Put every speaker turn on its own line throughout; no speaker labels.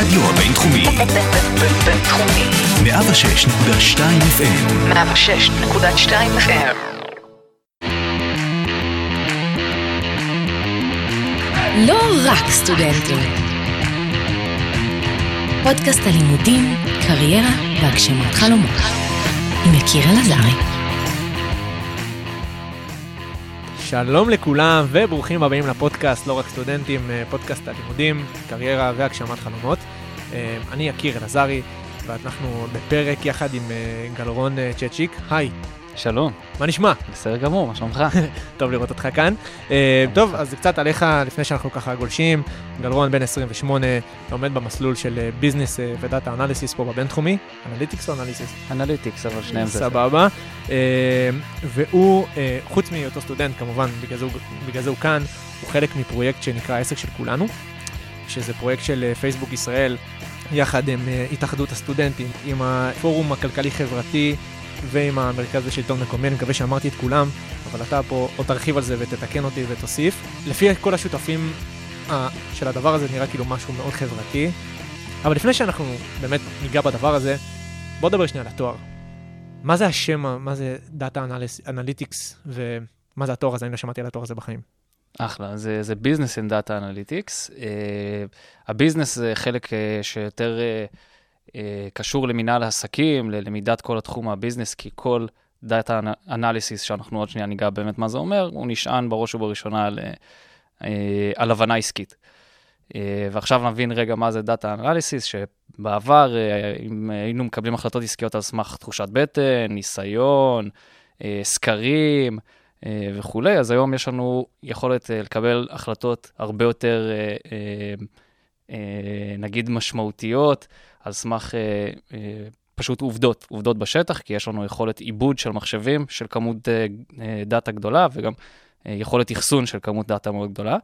הרדיו הבינתחומי.
בינתחומי.
106.2 FM.
106.2 FM.
לא רק סטודנטים. פודקאסט הלימודים, קריירה והגשמת חלומות. עם יקיר אלעזרי.
שלום לכולם וברוכים הבאים לפודקאסט, לא רק סטודנטים, אה, פודקאסט הלימודים, קריירה והגשמת חלומות. אה, אני יקיר אלעזרי, ואנחנו בפרק יחד עם אה, גלרון צ'צ'יק. היי,
שלום,
מה נשמע?
בסדר גמור, מה שלומך?
טוב לראות אותך כאן. אה, טוב, אז קצת עליך לפני שאנחנו ככה גולשים. גלרון בן 28, לומד במסלול של business ו data analysis פה בבינתחומי. analytics או analysis?
analytics, אבל שניהם זה...
סבבה. אה, והוא, אה, חוץ מהיותו סטודנט, כמובן, בגלל זה, הוא, כאן, הוא חלק מפרויקט שנקרא העסק של כולנו, שזה פרויקט של אה, פייסבוק ישראל, יחד עם אה, התאחדות הסטודנטים, עם הפורום הכלכלי-חברתי ועם המרכז לשלטון מקומי, אני מקווה שאמרתי את כולם, אבל אתה פה עוד תרחיב על זה ותתקן אותי ותוסיף. לפי כל השותפים אה, של הדבר הזה נראה כאילו משהו מאוד חברתי, אבל לפני שאנחנו באמת ניגע בדבר הזה, בוא נדבר שנייה על התואר. מה זה השם, מה זה דאטה analytics, ומה זה התואר הזה? אני לא שמעתי על התואר הזה בחיים.
אחלה, זה, זה business and data analytics. ה business זה חלק אה, שיותר אה, קשור למנהל העסקים, ללמידת כל התחום ה business, כי כל data analysis, שאנחנו עוד שנייה ניגע באמת מה זה אומר, הוא נשען בראש ובראשונה על, אה, אה, על הבנה עסקית. ועכשיו נבין רגע מה זה data analysis, שבעבר, אם היינו מקבלים החלטות עסקיות על סמך תחושת בטן, ניסיון, סקרים, אה, וכולי, אז היום יש לנו יכולת אה, לקבל החלטות הרבה יותר, אה, אה, אה, נגיד, משמעותיות, על סמך אה, אה, פשוט עובדות, עובדות בשטח, כי יש לנו יכולת עיבוד של מחשבים, של כמות אה, data גדולה, וגם יכולת אחסון של כמות data מאוד גדולה.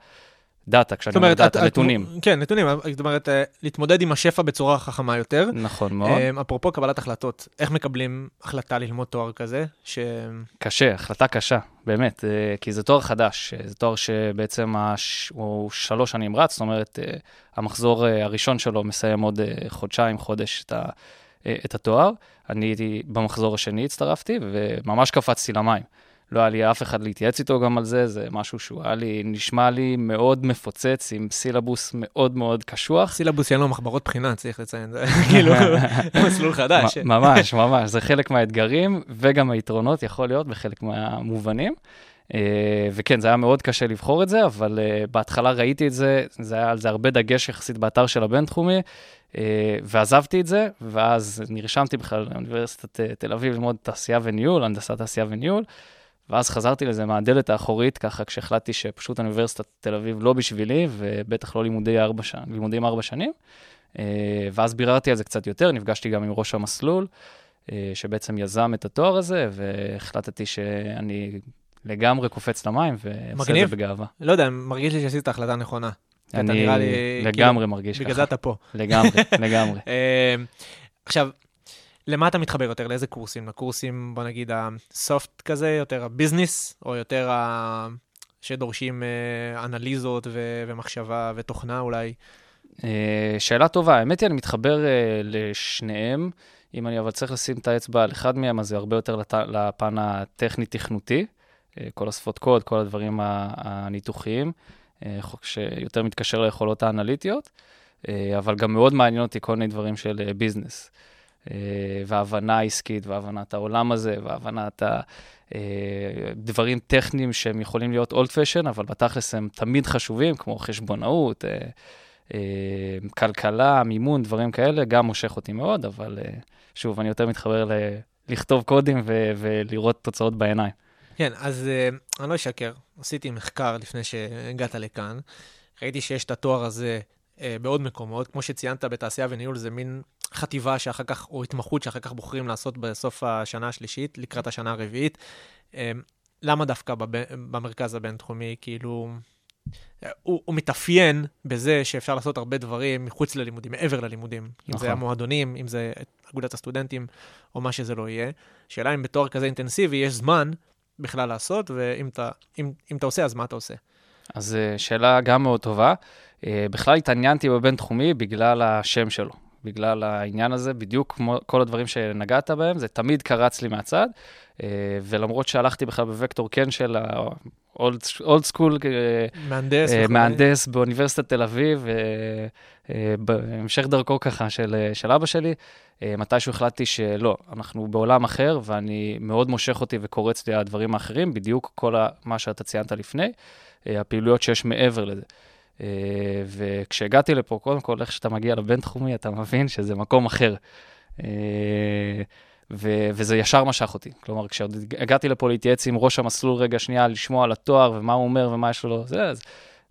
data, כשאני אומר
data,
נתונים.
כן, נתונים, זאת אומרת, אה, להתמודד עם השפע בצורה חכמה יותר.
נכון מאוד.
אה, אפרופו קבלת החלטות, איך מקבלים החלטה ללמוד תואר כזה? ש...
קשה, החלטה קשה, באמת, אה, כי זה תואר חדש, זה תואר שבעצם הש... הוא שלוש שנים רץ, זאת אומרת, המחזור הראשון שלו מסיים עוד חודשיים, חודש את, ה... את התואר. אני הייתי במחזור השני, הצטרפתי, וממש קפצתי למים. לא היה לי אף אחד להתייעץ איתו גם על זה, זה משהו שהוא היה לי, נשמע לי מאוד מפוצץ, עם סילבוס מאוד מאוד קשוח.
סילבוס שאין לו מחברות בחינה, צריך לציין, זה כאילו מסלול חדש.
ממש, ממש, זה חלק מהאתגרים וגם היתרונות יכול להיות בחלק מהמובנים. אה, וכן, זה היה מאוד קשה לבחור את זה, אבל אה, בהתחלה ראיתי את זה, זה היה על זה הרבה דגש יחסית באתר של הבינתחומי, אה, ועזבתי את זה, ואז נרשמתי בכלל לאוניברסיטת תל אביב ללמוד תעשייה וניהול, הנדסת תעשייה וניהול, ואז חזרתי לזה מהדלת האחורית, ככה כשהחלטתי שפשוט אוניברסיטת תל אביב לא בשבילי, ובטח לא לימודי ארבע ש... לימודים ארבע שנים. אה, ואז ביררתי על זה קצת יותר, נפגשתי גם עם ראש המסלול, אה, שבעצם יזם את התואר הזה, והחלטתי שאני לגמרי קופץ למים, ועושה את. זה בגאווה.
לא יודע, מרגיש לי שעשית את ההחלטה הנכונה. אתה
אני
לי,
לגמרי
כאילו,
מרגיש
בגלל זה
ככה.
אתה פה.
לגמרי, לגמרי.
אה, עכשיו, למה אתה מתחבר יותר? לאיזה קורסים? לקורסים, בוא נגיד, הסופט כזה, יותר הביזנס, או יותר ה... שדורשים אה, אנליזות ו- ומחשבה ותוכנה אולי?
אה, שאלה טובה, האמת היא, אני מתחבר אה, לשניהם. אם אני אבל צריך לשים את האצבע על אחד מהם, אז זה הרבה יותר לת... לפן הטכני-תכנותי. כל השפות קוד, כל הדברים הניתוחיים, שיותר מתקשר ליכולות האנליטיות, אבל גם מאוד מעניין אותי כל מיני דברים של ביזנס. אה, והבנה עסקית, והבנת העולם הזה, והבנת הדברים טכניים שהם יכולים להיות אולד פשן, אבל בתכלס הם תמיד חשובים, כמו חשבונאות, אה, אה, כלכלה, מימון, דברים כאלה, גם מושך אותי מאוד, אבל אה, שוב, אני יותר מתחבר ל... לכתוב קודים ו- ולראות תוצאות בעיניים.
כן, אז אה, אני לא אשקר, עשיתי מחקר לפני שהגעת לכאן. ראיתי שיש את התואר הזה אה, בעוד מקומות. כמו שציינת, בתעשייה וניהול זה מין חטיבה שאחר כך, או התמחות שאחר כך בוחרים לעשות בסוף השנה השלישית, לקראת השנה הרביעית. אה, למה דווקא בב- במרכז הבינתחומי? כאילו, הוא, הוא מתאפיין בזה שאפשר לעשות הרבה דברים מחוץ ללימודים, מעבר ללימודים. אם זה
נכון.
המועדונים, אם זה אגודת הסטודנטים, או מה שזה לא יהיה. שאלה אם בתואר כזה אינטנסיבי יש זמן בכלל לעשות, ואם אתה, אם, אם אתה עושה, אז מה אתה עושה?
אז אה, שאלה גם מאוד טובה. אה, בכלל התעניינתי בבינתחומי בגלל השם שלו, בגלל העניין הזה, בדיוק כמו כל הדברים שנגעת בהם, זה תמיד קרץ לי מהצד, אה, ולמרות שהלכתי בכלל בווקטור כן של האולד סקול,
מהנדס.
אה. מהנדס באוניברסיטת תל אביב, אה, אה, בהמשך דרכו ככה של, אה, של אבא שלי, אה, מתישהו החלטתי שלא, אנחנו בעולם אחר, ואני מאוד מושך אותי וקורץ לי הדברים האחרים, בדיוק כל ה- מה שאתה ציינת לפני, אה, הפעילויות שיש מעבר לזה. אה, וכשהגעתי לפה, קודם כל, איך שאתה מגיע לבינתחומי, אתה מבין שזה מקום אחר. אה, ו- וזה ישר משך אותי. כלומר, כשעוד הגעתי לפה להתייעץ עם ראש המסלול רגע שנייה, לשמוע על התואר ומה הוא אומר ומה יש לו, זה, אז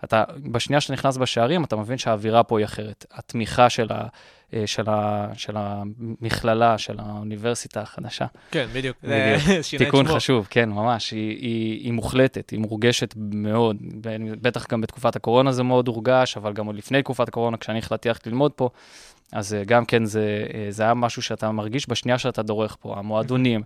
אתה, בשנייה שאתה נכנס בשערים, אתה מבין שהאווירה פה היא אחרת. התמיכה של, ה, אה, של, ה, של המכללה, של האוניברסיטה החדשה.
כן, בדיוק.
בדיוק. תיקון. חשוב, כן, ממש. היא, היא, היא מוחלטת, היא מורגשת מאוד. בטח גם בתקופת הקורונה זה מאוד הורגש, אבל גם עוד לפני תקופת הקורונה, כשאני החלטתי ללכת ללמוד פה, אז אה, גם כן זה, אה, זה היה משהו שאתה מרגיש בשנייה שאתה דורך פה, המועדונים,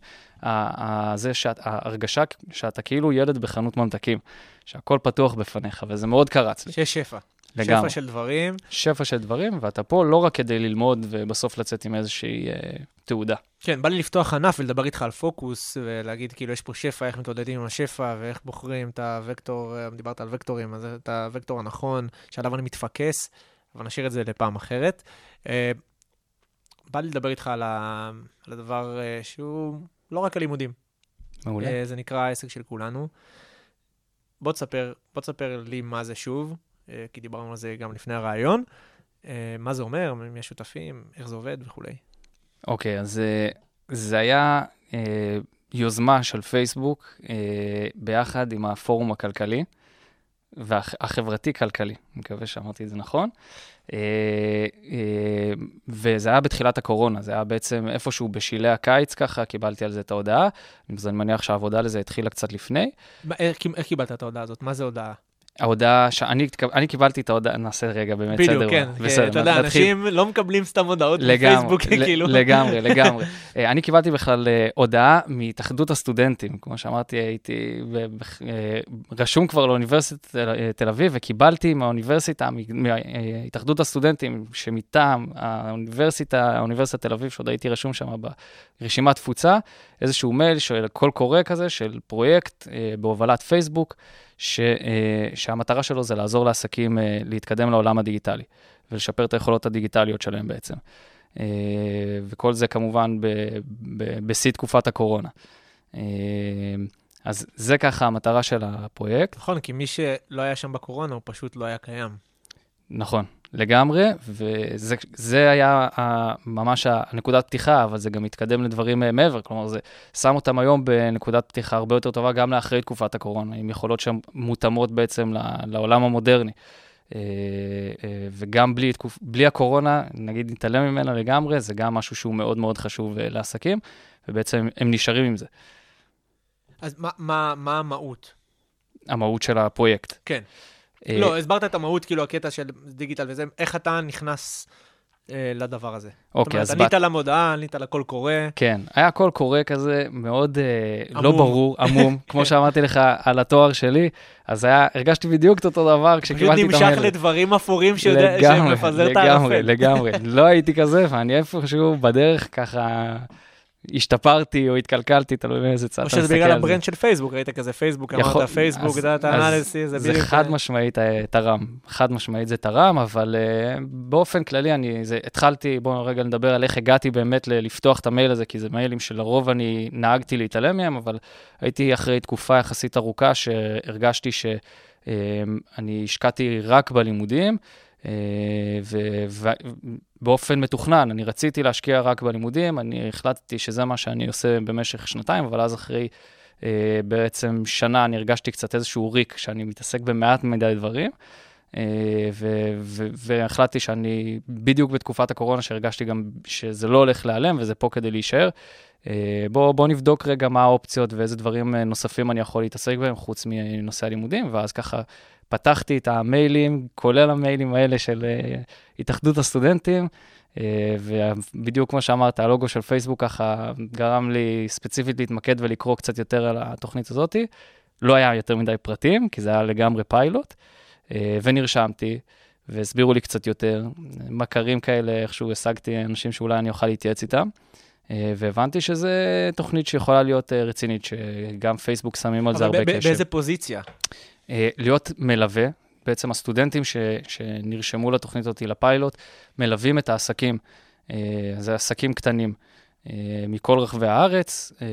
זה שאת, ההרגשה שאתה כאילו ילד בחנות ממתקים, שהכל פתוח בפניך, וזה מאוד קרץ לי,
שיש שפע.
לגמרי.
שפע של דברים.
שפע של דברים, ואתה פה לא רק כדי ללמוד ובסוף לצאת עם איזושהי אה, תעודה.
כן, בא לי לפתוח ענף ולדבר איתך על פוקוס, ולהגיד כאילו יש פה שפע, איך מתמודדים עם השפע, ואיך בוחרים את הוקטור, אה, דיברת על וקטורים, אז את הוקטור הנכון, שעליו אני מתפקס, אבל נשאיר את זה לפעם אחרת. אה, בא לי לדבר איתך על, ה... על הדבר אה, שהוא לא רק הלימודים,
מעולה.
אה, זה נקרא העסק של כולנו. בוא תספר, בוא תספר לי מה זה שוב, אה, כי דיברנו על זה גם לפני הרעיון. מה זה אומר, מי השותפים, איך זה עובד וכולי.
אוקיי, אז אה, זה היה אה, יוזמה של פייסבוק אה, ביחד עם הפורום הכלכלי והחברתי-כלכלי, אני מקווה שאמרתי את זה נכון. אה, אה, וזה היה בתחילת הקורונה, זה היה בעצם איפשהו בשלהי הקיץ ככה, קיבלתי על זה את ההודעה, אז אני מניח שהעבודה לזה התחילה קצת לפני.
איך, איך קיבלת את ההודעה הזאת? מה זה הודעה?
ההודעה, שאני אני קיבלתי את ההודעה, נעשה רגע באמת סדר.
בדיוק, כן.
בסדר,
אתה יודע. אנשים לא מקבלים סתם הודעות בפייסבוק, כאילו.
לגמרי, לגמרי. אה, אני קיבלתי בכלל אה, הודעה מהתאחדות הסטודנטים. כמו שאמרתי, הייתי אה, רשום כבר לאוניברסיטת תל- תל אביב, וקיבלתי מהאוניברסיטה, מהתאחדות הסטודנטים, שמטעם האוניברסיטה, האוניברסיטת תל אביב, שעוד הייתי רשום שם ברשימת תפוצה, איזשהו מייל של קול קורא כזה, של פרויקט בהובלת פייסבוק, ש, אה, שהמטרה שלו זה לעזור לעסקים אה, להתקדם לעולם הדיגיטלי ולשפר את היכולות הדיגיטליות שלהם בעצם. אה, וכל זה כמובן בשיא תקופת הקורונה. אה, אז זה ככה המטרה של הפרויקט.
נכון, כי מי שלא היה שם בקורונה, הוא פשוט לא היה קיים.
נכון, לגמרי, וזה זה היה ממש הנקודת פתיחה, אבל זה גם מתקדם לדברים אה, מעבר, כלומר, זה שם אותם היום בנקודת פתיחה הרבה יותר טובה, גם לאחרי תקופת הקורונה, עם יכולות שהן מותאמות בעצם לעולם המודרני. אה, אה, וגם בלי, בלי הקורונה, נגיד נתעלם ממנה לגמרי, זה גם משהו שהוא מאוד מאוד חשוב לעסקים, ובעצם הם נשארים עם זה,
אז מה, מה, מה המהות?
המהות של הפרויקט.
כן.
אה,
לא, הסברת את המהות, כאילו, הקטע של דיגיטל וזה, איך אתה נכנס אה, לדבר הזה?
אוקיי, אז
זאת. אומרת, ענית למודעה, ענית לקול קורא.
כן, היה קול קורא כזה מאוד אה, לא. ברור, עמום, כמו שאמרתי לך על התואר שלי, אז היה, הרגשתי בדיוק את אותו דבר
פשוט
כשקיבלתי את
נמשך
המייל.
לדברים אפורים
לגמרי,
שמפזר את
לגמרי,
הערפל.
לגמרי. לא הייתי כזה, ואני איפשהו בדרך ככה השתפרתי או התקלקלתי, תלוי מאיזה צד
או
אתה
שזה
מסתכל
בגלל
על זה.
הברנד של פייסבוק, ראית כזה פייסבוק,
יכול-
אמרת פייסבוק,
אז-
דאטה
אז
אנליסיס, זה
זה
בדיוק...
חד משמעית אה, תרם, חד משמעית זה תרם, אבל uh, באופן כללי אני, זה, התחלתי, בואו רגע נדבר על איך הגעתי באמת ל- לפתוח את המייל הזה, כי זה מיילים שלרוב אני נהגתי להתעלם מהם, אבל הייתי אחרי תקופה יחסית ארוכה שהרגשתי שאני השקעתי רק בלימודים, אה, ו- ובאופן מתוכנן, אני רציתי להשקיע רק בלימודים, אני החלטתי שזה מה שאני עושה במשך שנתיים, אבל אז אחרי Uh, בעצם שנה אני הרגשתי קצת איזשהו ריק, שאני מתעסק במעט מדי דברים, uh, ו- ו- והחלטתי שאני, בדיוק בתקופת הקורונה, שהרגשתי גם שזה לא הולך להיעלם וזה פה כדי להישאר, uh, בוא, בוא נבדוק רגע מה האופציות ואיזה דברים uh, נוספים אני יכול להתעסק בהם, חוץ מנושא הלימודים, ואז ככה פתחתי את המיילים, כולל המיילים האלה של uh, התאחדות הסטודנטים, Uh, ובדיוק כמו שאמרת, הלוגו של פייסבוק ככה גרם לי ספציפית להתמקד ולקרוא קצת יותר על התוכנית הזאת. לא היה יותר מדי פרטים, כי זה היה לגמרי פיילוט, uh, ונרשמתי, והסבירו לי קצת יותר. מכרים כאלה, איכשהו השגתי אנשים שאולי אני אוכל להתייעץ איתם. אה, והבנתי שזו תוכנית שיכולה להיות אה, רצינית, שגם פייסבוק שמים על זה הרבה קשב.
באיזה פוזיציה?
אה, להיות מלווה, בעצם הסטודנטים ש, שנרשמו לתוכנית הזאת לפיילוט, מלווים את העסקים. אה, זה עסקים קטנים מכל רחבי הארץ, אה,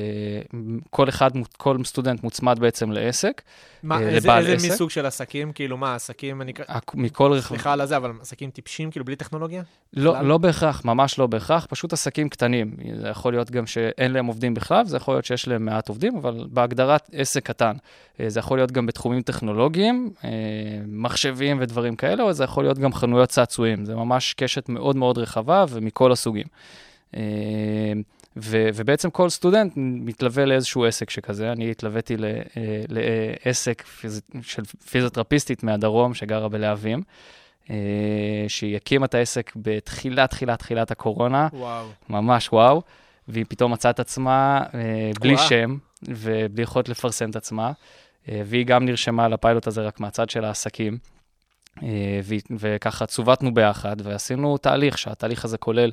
כל אחד, כל סטודנט מוצמד בעצם לעסק,
מה,
אה,
איזה, איזה
עסק?
מסוג של עסקים? כאילו, מה, עסקים, אני...
מכל רחבי...
סליחה על הזה, אבל עסקים טיפשים, כאילו, בלי טכנולוגיה?
לא,
בכלל?
לא בהכרח, ממש לא בהכרח, פשוט עסקים קטנים. זה יכול להיות גם שאין להם עובדים בכלל, זה יכול להיות שיש להם מעט עובדים, אבל בהגדרת עסק קטן. אה, זה יכול להיות גם בתחומים טכנולוגיים, אה, מחשבים ודברים כאלה, או זה יכול להיות גם חנויות צעצועים. זה ממש קשת מאוד מאוד רחבה ומכל הסוגים. אה, ו- ובעצם כל סטודנט מתלווה לאיזשהו עסק שכזה. אני התלוויתי ל- אה, לעסק פיז... של פיזיותרפיסטית מהדרום שגרה בלהבים. אה, שהיא הקימה את העסק בתחילת, תחילת, תחילת הקורונה,
וואו.
ממש וואו, והיא פתאום מצאה את עצמה בלי
וואו.
שם ובלי יכולת לפרסם את עצמה, והיא גם נרשמה לפיילוט הזה רק מהצד של העסקים. אה, וככה צוותנו ביחד ועשינו תהליך, שהתהליך הזה כולל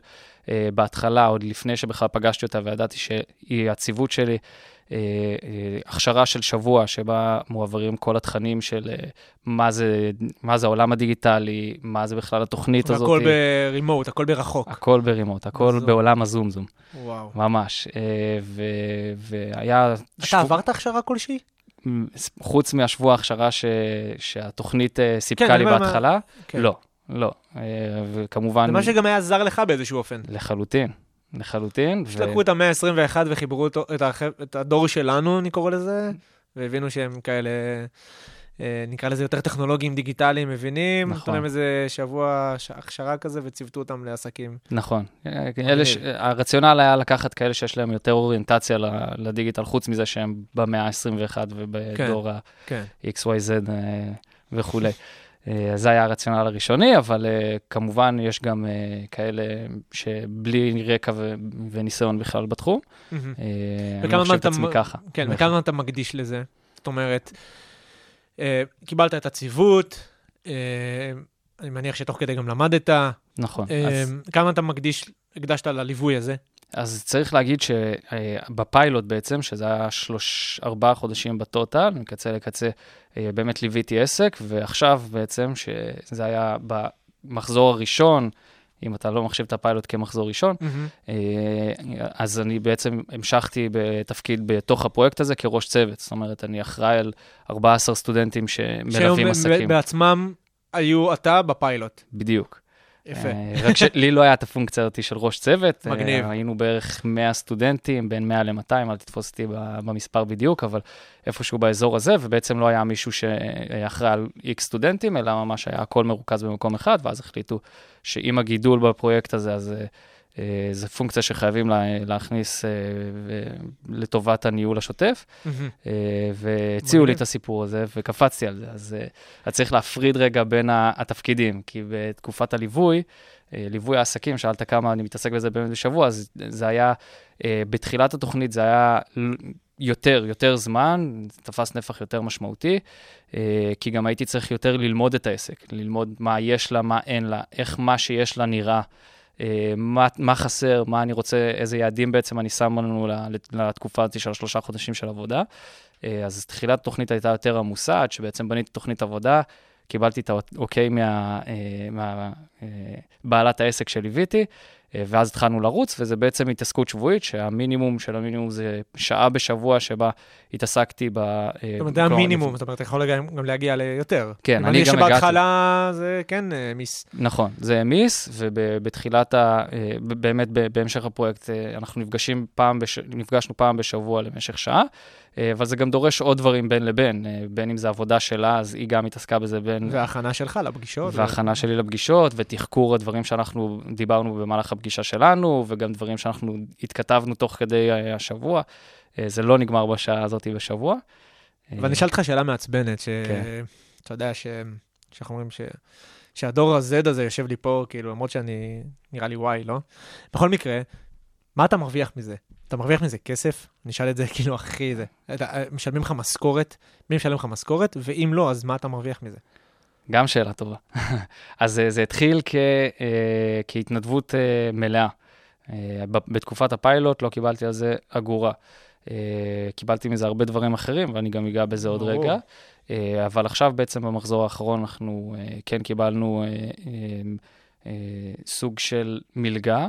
אה, בהתחלה, עוד לפני שבכלל פגשתי אותה וידעתי שהיא הציוות שלי, אה, הכשרה של שבוע שבה מועברים כל התכנים של מה זה, מה זה העולם הדיגיטלי, מה זה בכלל התוכנית הזאת.
והכל ברימוט, הכל ברחוק.
הכל ברימוט, הכל
זום.
בעולם הזום-זום,
וואו.
ממש. ו- והיה...
אתה עברת הכשרה כלשהי?
חוץ מהשבוע ההכשרה ש- שהתוכנית אה,
כן,
סיפקה
אני
לי
אומר מה-
בהתחלה,
כן.
לא, לא. אה, וכמובן,
זה מה שגם היה עזר לך באיזשהו אופן.
לחלוטין, לחלוטין.
פשוט
ו-
לקחו את המאה ה-21 וחיברו את הח- את הדור שלנו, אני קורא לזה, והבינו שהם כאלה, נקרא לזה יותר טכנולוגיים, דיגיטליים, מבינים.
נכון.
נתנו להם איזה שבוע הכשרה כזה וצוותו אותם לעסקים.
נכון. אה, אלה ש... הרציונל היה לקחת כאלה שיש להם יותר אוריינטציה לדיגיטל, חוץ מזה שהם במאה ה-21 ובדור
כן.
ה-XYZ אה, וכולי. אה, אז זה היה הרציונל הראשוני, אבל אה, כמובן יש גם אה, כאלה שבלי רקע ו- וניסיון בכלל בתחום. אה, אני לא חושב את עצמי ככה.
כן, וכמה אתה מקדיש לזה? זאת אומרת, אה, קיבלת את הציוות, אה, אני מניח שתוך כדי גם למדת.
נכון.
אה,
אז-
כמה אתה מקדיש, הקדשת לליווי הזה?
אז צריך להגיד שבפיילוט בעצם, שזה היה שלוש, ארבעה חודשים בטוטל, מקצה לקצה, אה, באמת ליוויתי עסק, ועכשיו בעצם, שזה היה במחזור הראשון, אם אתה לא מחשיב את הפיילוט כמחזור ראשון. אה, אז אני בעצם המשכתי בתפקיד בתוך הפרויקט הזה כראש צוות. זאת אומרת, אני אחראי על 14 סטודנטים שמלווים עסקים.
בעצמם היו אתה בפיילוט.
בדיוק.
יפה.
אה, רק שלי לא היה את הפונקציה הזאת של ראש צוות.
מגניב.
אה, היינו בערך 100 סטודנטים, בין 100 ל-200, אל תתפוס אותי במספר בדיוק, אבל איפשהו באזור הזה, ובעצם לא היה מישהו שאחראי על איקס סטודנטים, אלא ממש היה הכל מרוכז במקום אחד, ואז החליטו שעם הגידול בפרויקט הזה, אז אה, זו פונקציה שחייבים לה, להכניס אה, ו- לטובת הניהול השוטף.
מהמם.
אה, והציעו לי. את הסיפור הזה, וקפצתי על זה. אז אה, אז צריך להפריד רגע בין התפקידים, כי בתקופת הליווי, אה, ליווי העסקים, שאלת כמה אני מתעסק בזה באמת בשבוע, אז זה היה, אה, בתחילת התוכנית זה היה יותר, יותר זמן, תפס נפח יותר משמעותי, אה, כי גם הייתי צריך יותר ללמוד את העסק, ללמוד מה יש לה, מה אין לה, איך מה שיש לה נראה. אה, מה, מה חסר, מה אני רוצה, איזה יעדים בעצם אני שם לנו לתקופה הזאת של השלושה חודשים של עבודה. אה, אז תחילת התוכנית הייתה יותר עמוסה, עד שבעצם בניתי תוכנית עבודה, קיבלתי את האוקיי מה, אה, העסק שליוויתי, ואז התחלנו לרוץ, וזה בעצם התעסקות שבועית, שהמינימום של המינימום זה שעה בשבוע שבה התעסקתי ב... אה,
זאת אומרת, זה המינימום, זאת אומרת, אתה יכול גם להגיע ליותר.
כן,
אני
אני גם הגעתי.
שבהתחלה זה כן אה, מיס.
נכון, זה העמיס, ובתחילת ה... אה, באמת בהמשך הפרויקט אה, אנחנו נפגשים פעם, בש... נפגשנו פעם בשבוע למשך שעה, אה, אבל זה גם דורש עוד דברים בין לבין, אה, בין אם זה עבודה שלה, אז היא גם התעסקה בזה בין...
וההכנה שלך לפגישות.
והכנה שלי לפגישות, ותחקור הדברים שאנחנו דיברנו במהלך הפגישה שלנו, וגם דברים שאנחנו התכתבנו תוך כדי אה, השבוע. אה, זה לא נגמר בשעה הזאת בשבוע.
אבל אני אשאל אותך שאלה מעצבנת,
כן.
שאתה יודע ש- שאנחנו אומרים ש... שהדור ה-Z הזה יושב לי פה, כאילו, למרות שאני, נראה לי וואי, לא? בכל מקרה, מה אתה מרוויח מזה? אתה מרוויח מזה כסף? אני אשאל את זה כאילו הכי זה. אתה, משלמים לך משכורת? מי משלם לך משכורת? ואם לא, אז מה אתה מרוויח מזה?
גם שאלה טובה. אז אה, זה התחיל כ, אה, כהתנדבות אה, מלאה. אה, בתקופת הפיילוט לא קיבלתי על זה אגורה. קיבלתי מזה הרבה דברים אחרים, ואני גם אגע בזה עוד. רגע. אבל עכשיו בעצם במחזור האחרון אנחנו כן קיבלנו סוג של מלגה,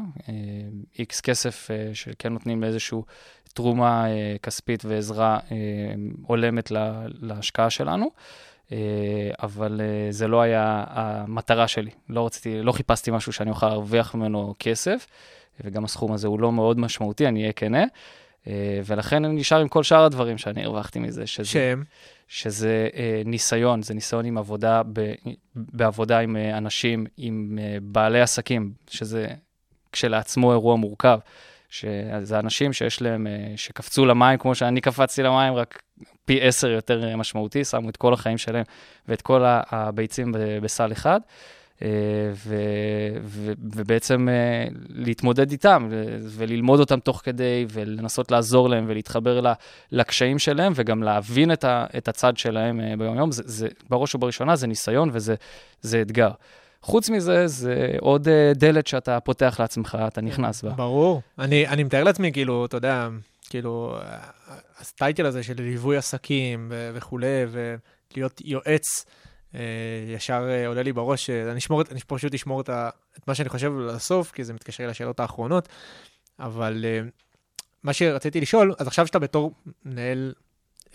איקס כסף שכן נותנים לאיזושהי תרומה כספית ועזרה הולמת לה- להשקעה שלנו. אה, אבל אה, זה לא היה המטרה שלי. לא רציתי, לא חיפשתי משהו שאני אוכל להרוויח ממנו כסף, וגם הסכום הזה הוא לא מאוד משמעותי, אני אהיה כנה. אה, ולכן אני נשאר עם כל שאר הדברים שאני הרווחתי מזה, שזה,
שהם,
שזה ניסיון, זה ניסיון עם עבודה, ב, בעבודה עם אנשים, עם בעלי עסקים, שזה כשלעצמו אירוע מורכב. שזה אנשים שיש להם, אה, שקפצו למים כמו שאני קפצתי למים, רק פי עשר יותר אה, משמעותי, שמו את כל החיים שלהם ואת כל הביצים בסל אחד. אה, ו, ו, ובעצם להתמודד איתם וללמוד אותם תוך כדי ולנסות לעזור להם ולהתחבר לקשיים שלהם וגם להבין את, הצד שלהם ביום-יום. זה, זה, בראש ובראשונה זה ניסיון וזה זה אתגר. חוץ מזה, זה עוד אה, דלת שאתה פותח לעצמך, אתה נכנס בה.
ברור. אני, אני מתאר לעצמי, כאילו, אתה יודע, כאילו, הסטייטל הזה של ליווי עסקים ו- וכולי, ולהיות יועץ, אה, ישר אה, עולה לי בראש, אה, אני, אשמור, אני פשוט אשמור את, ה, את מה שאני חושב לסוף, כי זה מתקשר לשאלות האחרונות, אבל אה, מה שרציתי לשאול, אז עכשיו שאתה בתור מנהל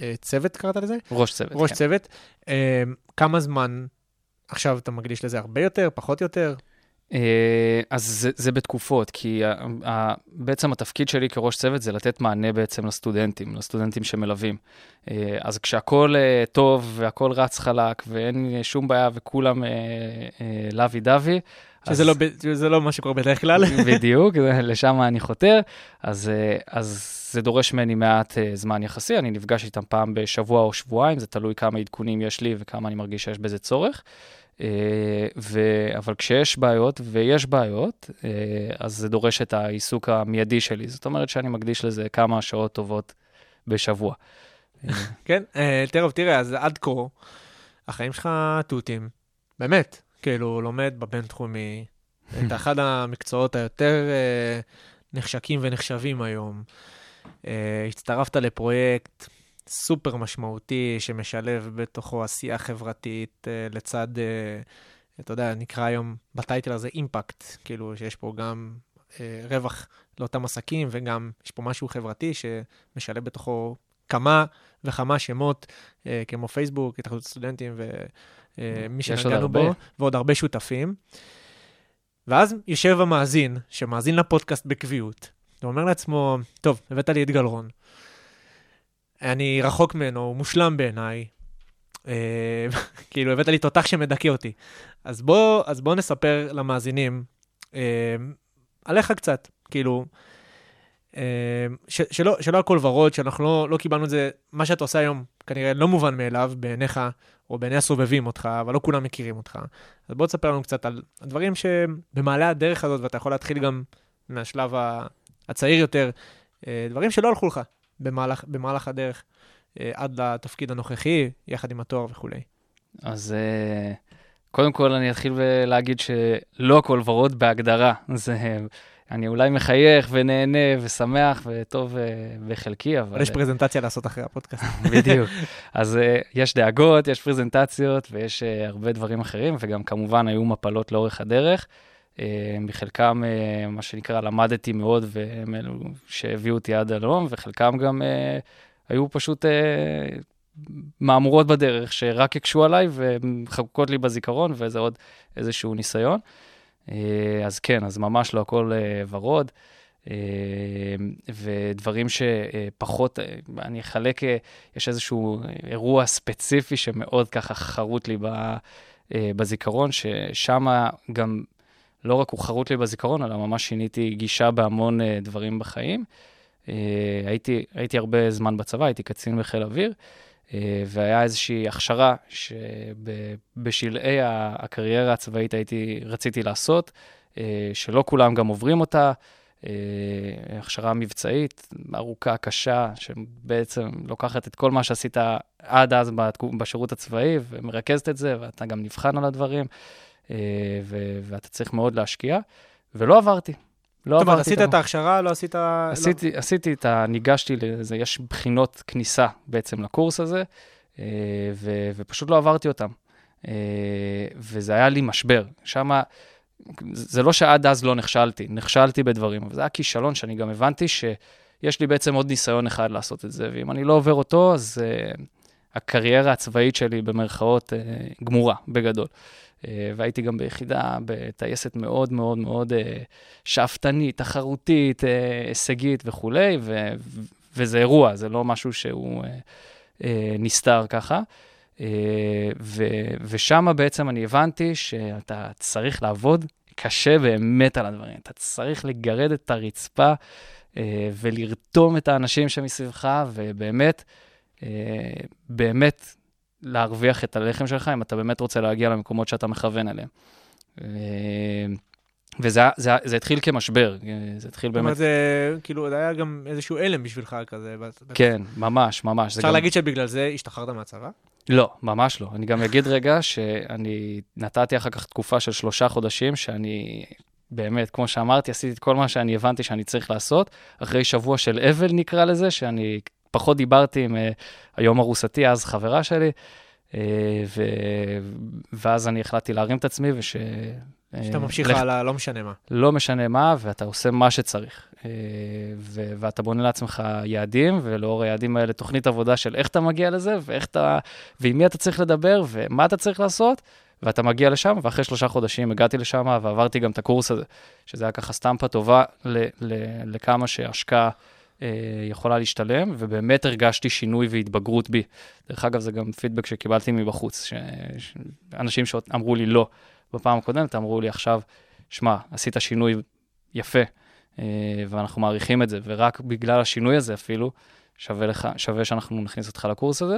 אה, צוות, קראת לזה?
ראש צוות.
ראש
כן.
צוות, אה, כמה זמן עכשיו אתה מקדיש לזה? הרבה יותר, פחות יותר?
אה, אז זה, זה בתקופות, כי ה, ה, בעצם התפקיד שלי כראש צוות זה לתת מענה בעצם לסטודנטים, לסטודנטים שמלווים. אה, אז כשהכול אה, טוב והכול רץ חלק ואין שום בעיה וכולם לאבי דווי,
שזה לא, ב- שזה לא מה שקורה בדרך כלל.
בדיוק, זה- לשם אני חותר. אז, אז זה דורש ממני מעט זמן יחסי, אני נפגש איתם פעם בשבוע או שבועיים, זה תלוי כמה עדכונים יש לי וכמה אני מרגיש שיש בזה צורך. אה, ו... אבל כשיש בעיות, ויש בעיות, אה, אז זה דורש את העיסוק המיידי שלי. זאת אומרת שאני מקדיש לזה כמה שעות טובות בשבוע.
כן, אה, טרוב, תראה, אז עד כה, החיים שלך תותים. באמת, כאילו, לומד בבינתחומי, את אחד המקצועות היותר נחשקים ונחשבים היום. הצטרפת לפרויקט סופר משמעותי שמשלב בתוכו עשייה חברתית אה, לצד, אה, אתה יודע, נקרא היום בטייטל הזה אימפקט, כאילו שיש פה גם אה, רווח לאותם עסקים וגם יש פה משהו חברתי שמשלב בתוכו כמה וכמה שמות, כמו פייסבוק, התאחדות הסטודנטים ומי
עוד
שנגענו. בו, ועוד הרבה שותפים. ואז יושב המאזין, שמאזין לפודקאסט בקביעות, ואומר לעצמו, טוב, הבאת לי את גלרון. אני רחוק ממנו, הוא מושלם בעיניי. אה, כאילו, הבאת לי תותח שמדכא אותי. אז בוא, אז בוא נספר למאזינים אה, עליך קצת, כאילו, אה, ש, שלא, שלא הכל ורוד, שאנחנו לא, לא קיבלנו את זה, מה שאתה עושה היום כנראה לא מובן מאליו בעיניך, או בעיני הסובבים אותך, אבל לא כולם מכירים אותך. אז בוא תספר לנו קצת על הדברים שבמעלה הדרך הזאת, ואתה יכול להתחיל גם מהשלב הצעיר יותר, דברים שלא הלכו לך במהלך, במהלך הדרך, אה, עד לתפקיד הנוכחי, יחד עם התואר וכולי.
אז אה, קודם כל אני אתחיל ולהגיד שלא הכל ורוד בהגדרה. זה, אני אולי מחייך ונהנה ושמח וטוב אה, בחלקי, אבל...
אבל יש פרזנטציה לעשות אחרי הפודקאסט.
בדיוק. אז uh, יש דאגות, יש פרזנטציות ויש uh, הרבה דברים אחרים, וגם כמובן היו מפלות לאורך הדרך. מחלקם, uh, מה שנקרא, למדתי מאוד, והם אלו שהביאו אותי עד הלום, וחלקם גם uh, היו פשוט מהמורות בדרך, שרק הקשו עליי ומחקוקות לי בזיכרון, וזה עוד איזשהו ניסיון. אז כן, אז ממש לא הכל ורוד. אה, ודברים שפחות, אה, אני אחלק, אה, יש איזשהו אירוע ספציפי שמאוד ככה חרוט לי אה, בזיכרון, ששם גם לא רק הוא חרוט לי בזיכרון, אלא ממש שיניתי גישה בהמון אה, דברים בחיים. אה, הייתי, הייתי הרבה זמן בצבא, הייתי קצין בחיל אוויר, אה, והיה איזושהי הכשרה שבשלהי הקריירה הצבאית הייתי, רציתי לעשות, אה, שלא כולם גם עוברים אותה. אה, הכשרה מבצעית ארוכה, קשה, שבעצם לוקחת את כל מה שעשית עד אז בשירות הצבאי, ומרכזת את זה, ואתה גם נבחן על הדברים, אה, ו- ואתה צריך מאוד להשקיע, ולא עברתי. לא
זאת אומרת, עשית את ההכשרה, לא עשית... לא.
עשיתי, עשיתי את ה... ניגשתי לזה, יש בחינות כניסה בעצם לקורס הזה, אה, ו, ופשוט לא עברתי אותם. אה, וזה היה לי משבר. שמה, זה לא שעד אז לא נכשלתי, נכשלתי בדברים, אבל זה היה כישלון שאני גם הבנתי שיש לי בעצם עוד ניסיון אחד לעשות את זה, ואם אני לא עובר אותו, אז הקריירה הצבאית שלי, במרכאות, גמורה, בגדול. Uh, והייתי גם ביחידה, בטייסת מאוד מאוד מאוד uh, שאפתנית, תחרותית, uh, הישגית וכולי, ו- וזה אירוע, זה לא משהו שהוא נסתר ככה. ו- ושם בעצם אני הבנתי שאתה צריך לעבוד קשה באמת על הדברים. אתה צריך לגרד את הרצפה ולרתום את האנשים שמסביבך, ובאמת, באמת להרוויח את הלחם שלך, אם אתה באמת רוצה להגיע למקומות שאתה מכוון אליהם. Uh, וזה זה, זה התחיל כמשבר, אה, זה התחיל
זאת
באמת,
אומרת, זה כאילו, זה היה גם איזשהו הלם בשבילך כזה.
כן, ממש, ממש.
אפשר
גם-
להגיד שבגלל זה השתחררת מהצבא?
לא, ממש לא. אני גם אגיד רגע שאני נתתי אחר כך תקופה של שלושה חודשים, שאני באמת, כמו שאמרתי, עשיתי את כל מה שאני הבנתי שאני צריך לעשות. אחרי שבוע של אבל נקרא לזה, שאני פחות דיברתי עם uh, היום ארוסתי, אז חברה שלי, uh, ו... ואז אני החלטתי להרים את עצמי וש... אה,
שאתה ממשיך הלאה, לא משנה מה.
לא משנה מה, ואתה עושה מה שצריך. אה, ו- ואתה בונה לעצמך יעדים, ולאור היעדים האלה תוכנית עבודה של איך אתה מגיע לזה, ואיך אתה, ועם מי אתה צריך לדבר, ומה אתה צריך לעשות, ואתה מגיע לשם, ואחרי שלושה חודשים הגעתי לשם, ועברתי גם את הקורס הזה, שזה היה ככה סטמפה טובה ל- ל- לכמה שהשקעה אה, יכולה להשתלם, ובאמת הרגשתי שינוי והתבגרות בי. דרך אגב, זה גם פידבק שקיבלתי מבחוץ, ש- אנשים שאמרו לי לא. בפעם הקודמת אמרו לי עכשיו, שמע, עשית שינוי יפה, אה, ואנחנו מעריכים את זה, ורק בגלל השינוי הזה אפילו, שווה, לך, שווה שאנחנו נכניס אותך לקורס הזה.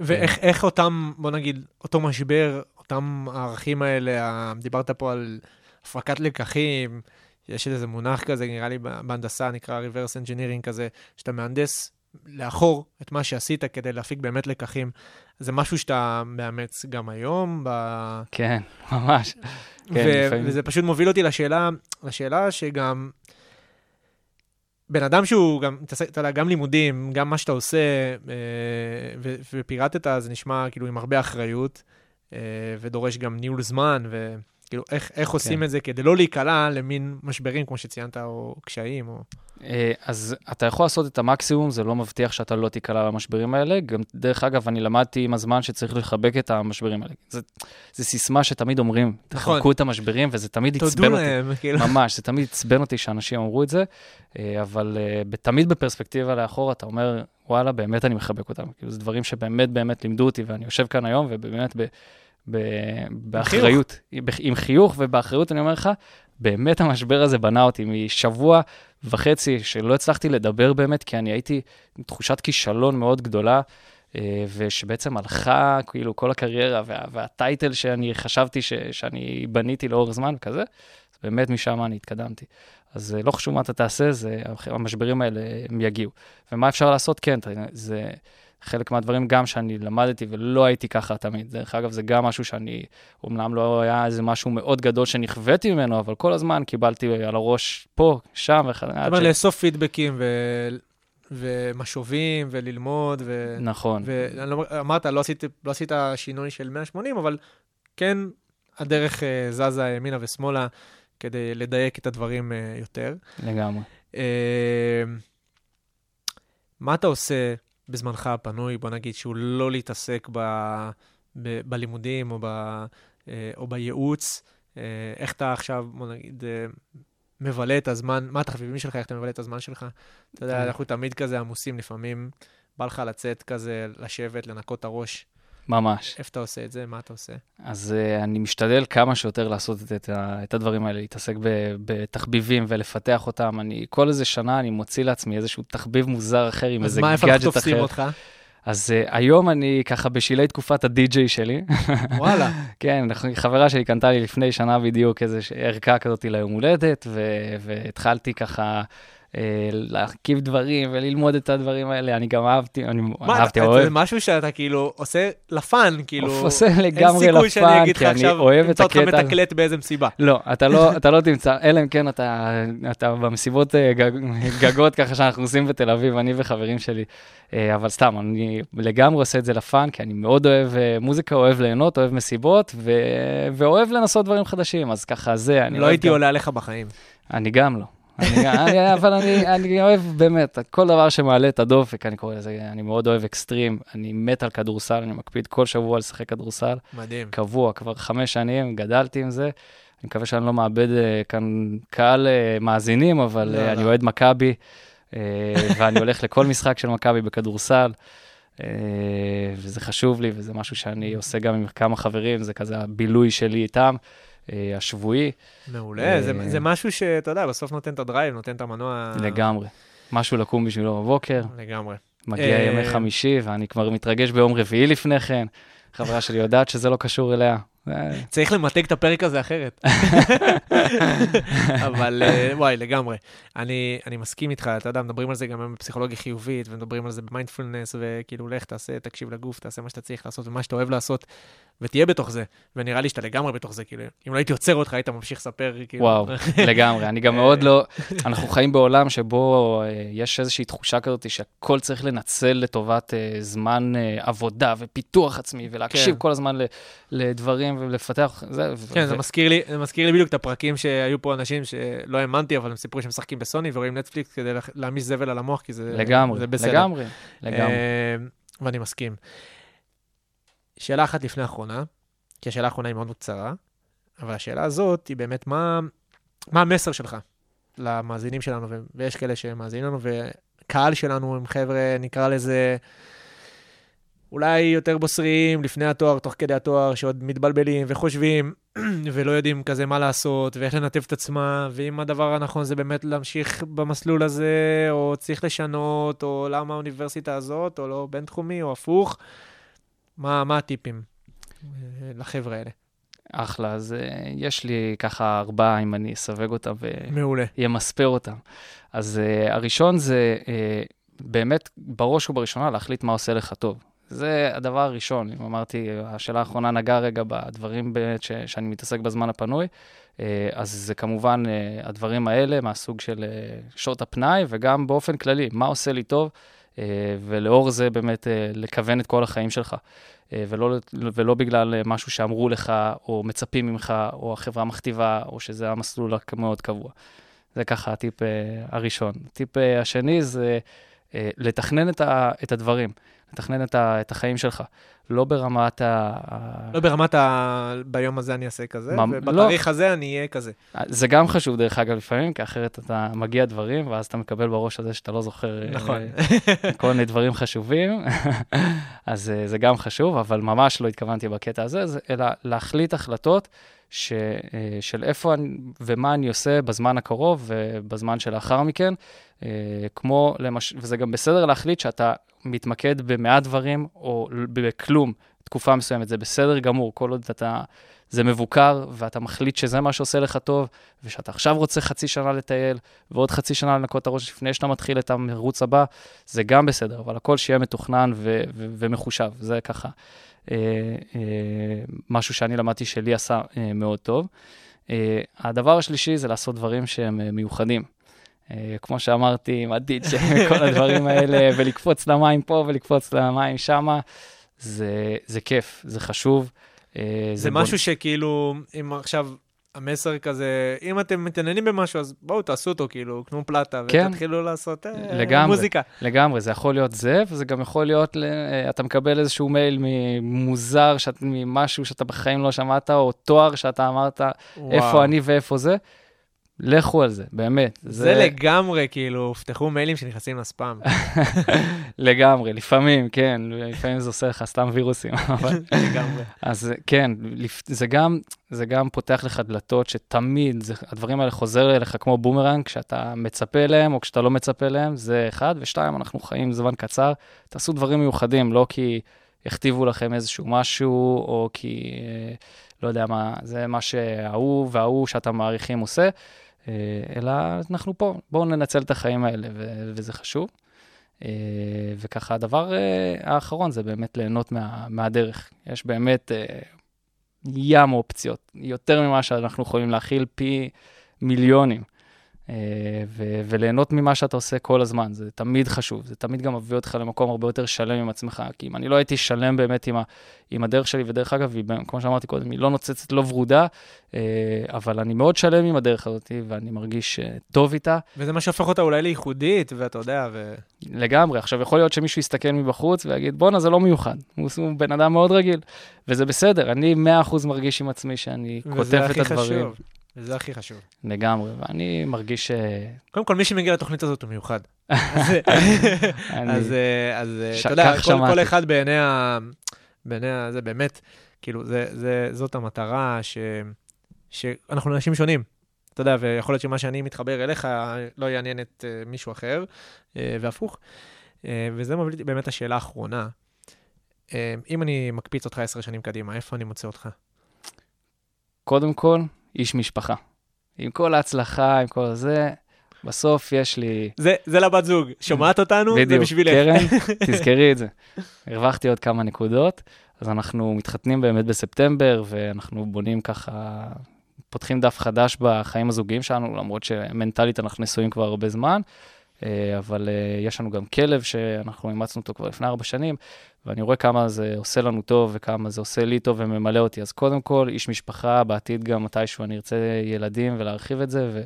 ואיך איך אותם, בוא נגיד, אותו משבר, אותם הערכים האלה, דיברת פה על הפקת לקחים, יש איזה מונח כזה, נראה לי בהנדסה, נקרא reverse engineering כזה, שאתה מהנדס לאחור את מה שעשית כדי להפיק באמת לקחים. זה משהו שאתה מאמץ גם היום, ב...
כן, ממש. כן,
ו-
לפעמים.
וזה פשוט מוביל אותי לשאלה, לשאלה שגם בן אדם שהוא גם, אתה יודע, גם לימודים, גם מה שאתה עושה, אה, ו- ופירטת, זה נשמע כאילו עם הרבה אחריות, אה, ודורש גם ניהול זמן, וכאילו איך, איך עושים
כן.
את זה כדי לא להיקלע למין משברים, כמו שציינת, או קשיים, או...
אה, אז אתה יכול לעשות את המקסימום, זה לא מבטיח שאתה לא תיקלע למשברים האלה. גם, דרך אגב, אני למדתי עם הזמן שצריך לחבק את המשברים האלה. זה סיסמה שתמיד אומרים,
נכון.
תחבקו את המשברים, וזה תמיד
תודו
עצבן אותי.
להם, כאילו.
ממש, זה תמיד עצבן אותי שאנשים אמרו את זה, אה, אבל אה, תמיד בפרספקטיבה לאחור אתה אומר, וואלה, באמת אני מחבק אותם. כאילו, זה דברים שבאמת באמת לימדו אותי, ואני יושב כאן היום, ובאמת ב, באחריות, עם, עם חיוך ובאחריות, אני אומר לך, באמת המשבר הזה בנה אותי משבוע וחצי שלא הצלחתי לדבר באמת, כי אני הייתי עם תחושת כישלון מאוד גדולה. אה, ושבעצם הלכה, כאילו, כל הקריירה וה, והטייטל שאני חשבתי ש, שאני בניתי לאורך זמן וכזה, אז באמת משם אני התקדמתי. אז אה, לא חשוב מה אתה תעשה, זה, המשברים האלה, הם יגיעו. ומה אפשר לעשות? כן, זה חלק מהדברים גם שאני למדתי ולא הייתי ככה תמיד. דרך אגב, זה גם משהו שאני, אומנם לא היה איזה משהו מאוד גדול שנכוויתי ממנו, אבל כל הזמן קיבלתי על הראש פה, שם וכו'.
זאת אומרת, לאסוף פידבקים ו... ומשובים וללמוד, ו...
נכון.
ואמרת, לא עשית, לא עשית שינוי של 180, אבל כן הדרך אה, זזה ימינה ושמאלה כדי לדייק את הדברים אה, יותר.
לגמרי.
אה, מה אתה עושה בזמנך הפנוי, בוא נגיד, שהוא לא להתעסק ב, ב, בלימודים או, ב, אה, או בייעוץ? אה, איך אתה עכשיו, בוא נגיד, אה, מבלה את הזמן, מה התחביבים שלך, איך אתה מבלה את הזמן שלך? אתה יודע,
כן.
אנחנו תמיד כזה עמוסים, לפעמים בא לך לצאת כזה, לשבת, לנקות את הראש.
ממש.
איפה אתה עושה את זה? מה אתה עושה?
אז uh, אני משתדל כמה שיותר לעשות את, את, את הדברים האלה, להתעסק ב- בתחביבים ולפתח אותם. אני, כל איזה שנה אני מוציא לעצמי איזשהו תחביב מוזר אחר עם
אז
איזה
מה, איפה אנחנו
גאדג'ט
תופסים
אחר.
אותך?
אז uh, היום אני ככה בשלהי תקופת הדי-ג'יי שלי.
וואלה.
כן, חברה שלי קנתה לי לפני שנה בדיוק איזה ש- ערכה כזאת ליום הולדת, ו- והתחלתי ככה להרכיב דברים וללמוד את הדברים האלה, אני גם אהבתי, אני
מה,
אהבתי,
אתה-
אוהב.
זה משהו שאתה כאילו עושה ל fun, כאילו...
עושה לגמרי
אין סיכוי שאני
ל fun,
אגיד לך עכשיו, תמצא אותך. מתקלט באיזה מסיבה.
לא, אתה לא, אתה לא תמצא, אלא אם כן אתה, אתה במסיבות אה, גג, גגות ככה שאנחנו עושים בתל אביב, אני וחברים שלי. אה, אבל סתם, אני לגמרי עושה את זה ל fun, כי אני מאוד אוהב אה, מוזיקה, אוהב ליהנות, אוהב מסיבות, ו... ואוהב לנסות דברים חדשים, אז ככה זה, אני
לא הייתי
גם-
עולה עליך בחיים.
אני גם לא. אני, אני, אבל אני, אני אוהב באמת, כל דבר שמעלה את הדופק, אני קורא לזה, אני מאוד אוהב אקסטרים, אני מת על כדורסל, אני מקפיד כל שבוע לשחק כדורסל.
מדהים.
קבוע, כבר חמש שנים, גדלתי עם זה. אני מקווה שאני לא מאבד אה, כאן קהל אה, מאזינים, אבל
לא,
אה, אני
לא.
אוהד מכבי, ואני הולך לכל משחק של מכבי בכדורסל, וזה חשוב לי, וזה משהו שאני עושה גם עם כמה חברים, זה כזה הבילוי שלי איתם, השבועי,
מעולה, זה-
אה,
זה משהו שאתה יודע, בסוף נותן את הדרייב, נותן את המנוע...
לגמרי. משהו לקום בשבילו בבוקר,
לגמרי.
מגיע
אה,
ימי חמישי, ואני כבר מתרגש ביום רביעי לפני כן. חברה שלי יודעת שזה לא קשור אליה. אה,
צריך למתג את הפרק הזה אחרת. אבל אה, וואי, לגמרי. אני, אני מסכים איתך, אתה יודע, מדברים על זה גם היום בפסיכולוגיה חיובית, ומדברים על זה במיינדפולנס, וכאילו, לך, תעשה, תקשיב לגוף, תעשה מה שאתה צריך לעשות ומה שאתה אוהב לעשות, ותהיה בתוך זה. ונראה לי שאתה לגמרי בתוך זה, כאילו, אם לא הייתי עוצר אותך, היית ממשיך לספר, כאילו.
וואו, לגמרי. אני גם מאוד לא... אנחנו חיים בעולם שבו אה, יש איזושהי תחושה כזאת שהכל צריך לנצל לטובת אה, זמן אה, עבודה ופיתוח עצמי, ולהקשיב
כן.
כל הזמן לדברים ולפתח... זה,
כן,
ו-
זה מזכיר לי, זה מזכיר לי בדיוק את הפרקים שהיו פה אנשים שלא האמנתי, אבל הם סיפרו שהם משחקים בסוני ורואים נטפליקס כדי לה- להעמיס זבל על המוח, כי זה,
לגמרי,
זה בסדר.
לגמרי, לגמרי.
אה, ואני מסכים. שאלה אחת לפני האחרונה, כי השאלה האחרונה היא מאוד קצרה, אבל השאלה הזאת היא באמת, מה, מה המסר שלך למאזינים שלנו, ויש כאלה שמאזינים לנו, וקהל שלנו הם חבר'ה, נקרא לזה, אולי יותר בוסריים לפני התואר, תוך כדי התואר, שעוד מתבלבלים וחושבים, ולא יודעים כזה מה לעשות, ואיך לנתב את עצמם, ואם הדבר הנכון זה באמת להמשיך במסלול הזה, או צריך לשנות, או למה האוניברסיטה הזאת, או לא בינתחומי, או הפוך. מה, מה הטיפים אה, לחבר'ה האלה?
אחלה, אז אה, יש לי ככה ארבעה, אם אני אסווג אותם
מעולה.
וימספר אותם. אז uh, הראשון זה באמת, בראש ובראשונה, להחליט מה עושה לך טוב. זה הדבר הראשון. אם אמרתי, השאלה האחרונה נגעה רגע בדברים באמת ש, שאני מתעסק בזמן הפנוי, אז זה כמובן הדברים האלה מהסוג של שעות הפנאי, וגם באופן כללי, מה עושה לי טוב, ולאור זה באמת uh, לכוון את כל החיים שלך. אה, ולא, ולא בגלל אה, משהו שאמרו לך, או מצפים ממך, או החברה מכתיבה, או שזה המסלול המאוד קבוע. זה ככה הטיפ אה, הראשון. הטיפ אה, השני זה אה, לתכנן את הדברים, לתכנן את, ה, את החיים שלך. לא ברמת ה...
לא ברמת ה... ביום הזה אני אעשה כזה,
מה-
ובתאריך הזה אני אהיה כזה.
זה גם חשוב, דרך אגב, לפעמים, כי אחרת אתה מגיע דברים, ואז אתה מקבל בראש הזה שאתה לא זוכר אה,
נכון.
כל מיני דברים חשובים, אז אה, זה גם חשוב, אבל ממש לא התכוונתי בקטע הזה, זה- אלא להחליט החלטות ש, אה, של איפה אני, ומה אני עושה בזמן הקרוב ובזמן שלאחר מכן, אה, כמו, למש... וזה גם בסדר להחליט שאתה מתמקד במעט דברים או בכלום תקופה מסוימת, זה בסדר גמור, כל עוד אתה, זה מבוקר ואתה מחליט שזה מה שעושה לך טוב, ושאתה עכשיו רוצה חצי שנה לטייל, ועוד חצי שנה לנקות את הראש לפני שאתה מתחיל את המרוץ הבא, זה גם בסדר, אבל הכל שיהיה מתוכנן ו- ו- ומחושב, זה ככה אה, אה, משהו שאני למדתי שלי עשה אה, מאוד טוב. אה, הדבר השלישי זה לעשות דברים שהם אה, מיוחדים. אה, כמו שאמרתי, עם הדיג'י, כל הדברים האלה, ולקפוץ למים פה ולקפוץ למים שמה, זה, זה כיף, זה חשוב. אה,
זה
בון-
משהו שכאילו, אם עכשיו המסר כזה, אם אתם מתעניינים במשהו, אז בואו תעשו אותו, כאילו, קנו פלטה,
כן.
ותתחילו לעשות אה,
לגמרי.
מוזיקה.
לגמרי, זה יכול להיות זה, וזה גם יכול להיות, אתה מקבל איזשהו מייל מוזר, שאת, ממשהו שאתה בחיים לא שמעת, או תואר שאתה אמרת, איפה
וואו.
אני ואיפה זה, לכו על זה, באמת.
זה לגמרי, כאילו, פתחו מיילים שנכנסים לספאם.
לגמרי, לפעמים, כן, לפעמים זה עושה לך סתם וירוסים, אבל...
לגמרי.
אז כן, זה גם, זה גם פותח לך דלתות שתמיד, זה, הדברים האלה חוזר אליך כמו בומרנג, כשאתה מצפה אליהם או כשאתה לא מצפה אליהם, זה אחד. ושתיים, אנחנו חיים זמן קצר, תעשו דברים מיוחדים, לא כי הכתיבו לכם איזשהו משהו, או כי, אה, לא יודע מה, זה מה שההוא וההוא שאתה מעריכים עושה. אה, אלא אנחנו פה, בואו ננצל את החיים האלה, ו- וזה חשוב. אה, וככה, הדבר אה, האחרון זה באמת ליהנות מה- מהדרך. יש באמת ים אופציות, יותר ממה שאנחנו יכולים להכיל פי מיליונים. אה, ו- וליהנות ממה שאתה עושה כל הזמן, זה תמיד חשוב, זה תמיד גם מביא אותך למקום הרבה יותר שלם עם עצמך, כי אם אני לא הייתי שלם באמת עם, ה- עם הדרך שלי, ודרך אגב, היא, כמו שאמרתי קודם, היא לא נוצצת, לא ורודה, אה, אבל אני מאוד שלם עם הדרך הזאת, ואני מרגיש אה, טוב איתה
וזה מה שהופך אותה אולי לייחודית, ואתה יודע, ו...
לגמרי. עכשיו, יכול להיות שמישהו יסתכל מבחוץ ויגיד, בואנה, זה לא מיוחד, הוא, הוא בן אדם מאוד רגיל, וזה בסדר, אני 100% מרגיש עם עצמי שאני כותב
וזה
את
הכי
הדברים.
חשוב. וזה הכי חשוב.
לגמרי, ואני מרגיש ש...
קודם כל, מי שמגיע לתוכנית הזאת הוא מיוחד. אז, אה, אה, אתה יודע, כל, אחד בעיני ה... בעיני ה... זה באמת, כאילו, זאת המטרה. שאנחנו אנשים שונים. אתה יודע, ויכול להיות שמה שאני מתחבר אליך לא יעניין את מישהו אחר, והפוך. וזה מוביל אותי באמת לשאלה האחרונה. אם אני מקפיץ אותך עשר שנים קדימה, איפה אני מוצא אותך?
קודם כל, איש משפחה. עם כל ההצלחה, עם כל זה, בסוף יש לי...
זה, זה לבת זוג, שומעת אותנו? זה
בדיוק,
בשבילך.
קרן, תזכרי את זה. הרווחתי עוד כמה נקודות, אז אנחנו מתחתנים באמת בספטמבר, ואנחנו בונים ככה, פותחים דף חדש בחיים הזוגיים שלנו, למרות שמנטלית אנחנו נשואים כבר הרבה זמן, אה, אבל אה, יש לנו גם כלב שאנחנו אימצנו אותו כבר לפני ארבע שנים, ואני רואה כמה זה עושה לנו טוב וכמה זה עושה לי טוב וממלא אותי. אז קודם כל, איש משפחה, בעתיד גם מתישהו אני ארצה ילדים ולהרחיב את זה,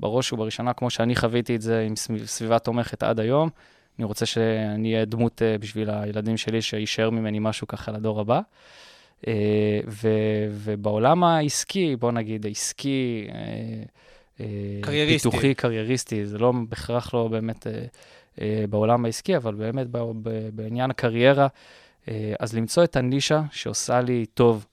ובראש ובראשונה, כמו שאני חוויתי את זה עם סביב- סביבה תומכת עד היום, אני רוצה שאני אהיה דמות אה, בשביל הילדים שלי, שיישאר ממני משהו ככה לדור הבא. אה, ו- ובעולם העסקי, בוא נגיד, העסקי, אה,
קרייריסטי.
פיתוחי, קרייריסטי, זה לא בהכרח לא באמת בעולם העסקי, אבל באמת בעניין הקריירה, אה, אז למצוא את הנישה שעושה לי טוב,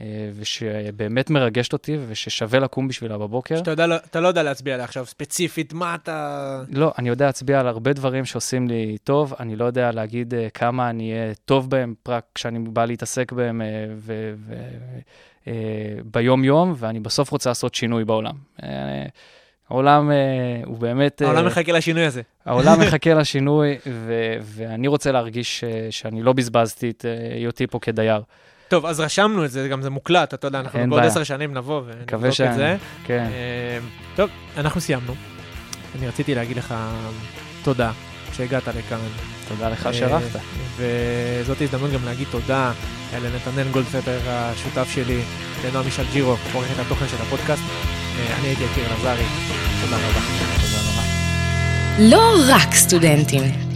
אה, ושבאמת מרגשת אותי, וששווה לקום בשבילה בבוקר.
שאתה יודע, אתה לא יודע להצביע עליה עכשיו ספציפית, מה אתה...
לא, אני יודע להצביע על הרבה דברים שעושים לי טוב, אני לא יודע להגיד כמה אני אהיה טוב בהם רק כשאני בא להתעסק בהם ו- ו- ביום-יום, ואני בסוף רוצה לעשות שינוי בעולם. העולם uh, הוא באמת... uh,
העולם מחכה לשינוי הזה.
העולם מחכה לשינוי, ו- ואני רוצה להרגיש uh, שאני לא בזבזתי את היותי פה כדייר.
טוב, אז רשמנו את זה, גם זה מוקלט, אתה יודע, אנחנו בעוד. עשר שנים נבוא ונבדוק את
ש...
זה.
כן,
אה, טוב, אנחנו סיימנו. אני רציתי להגיד לך תודה שהגעת לכאן.
תודה לך
אה,
שערכת.
וזאת הזדמנות גם להגיד תודה לנתנאל גולדפפר, השותף שלי, לנועם מישל ג'ירו, עורכת התוכן של הפודקאסט. אה, אני הייתי יקיר אלעזרי, תודה רבה.
תודה רבה.
לא רק סטודנטים.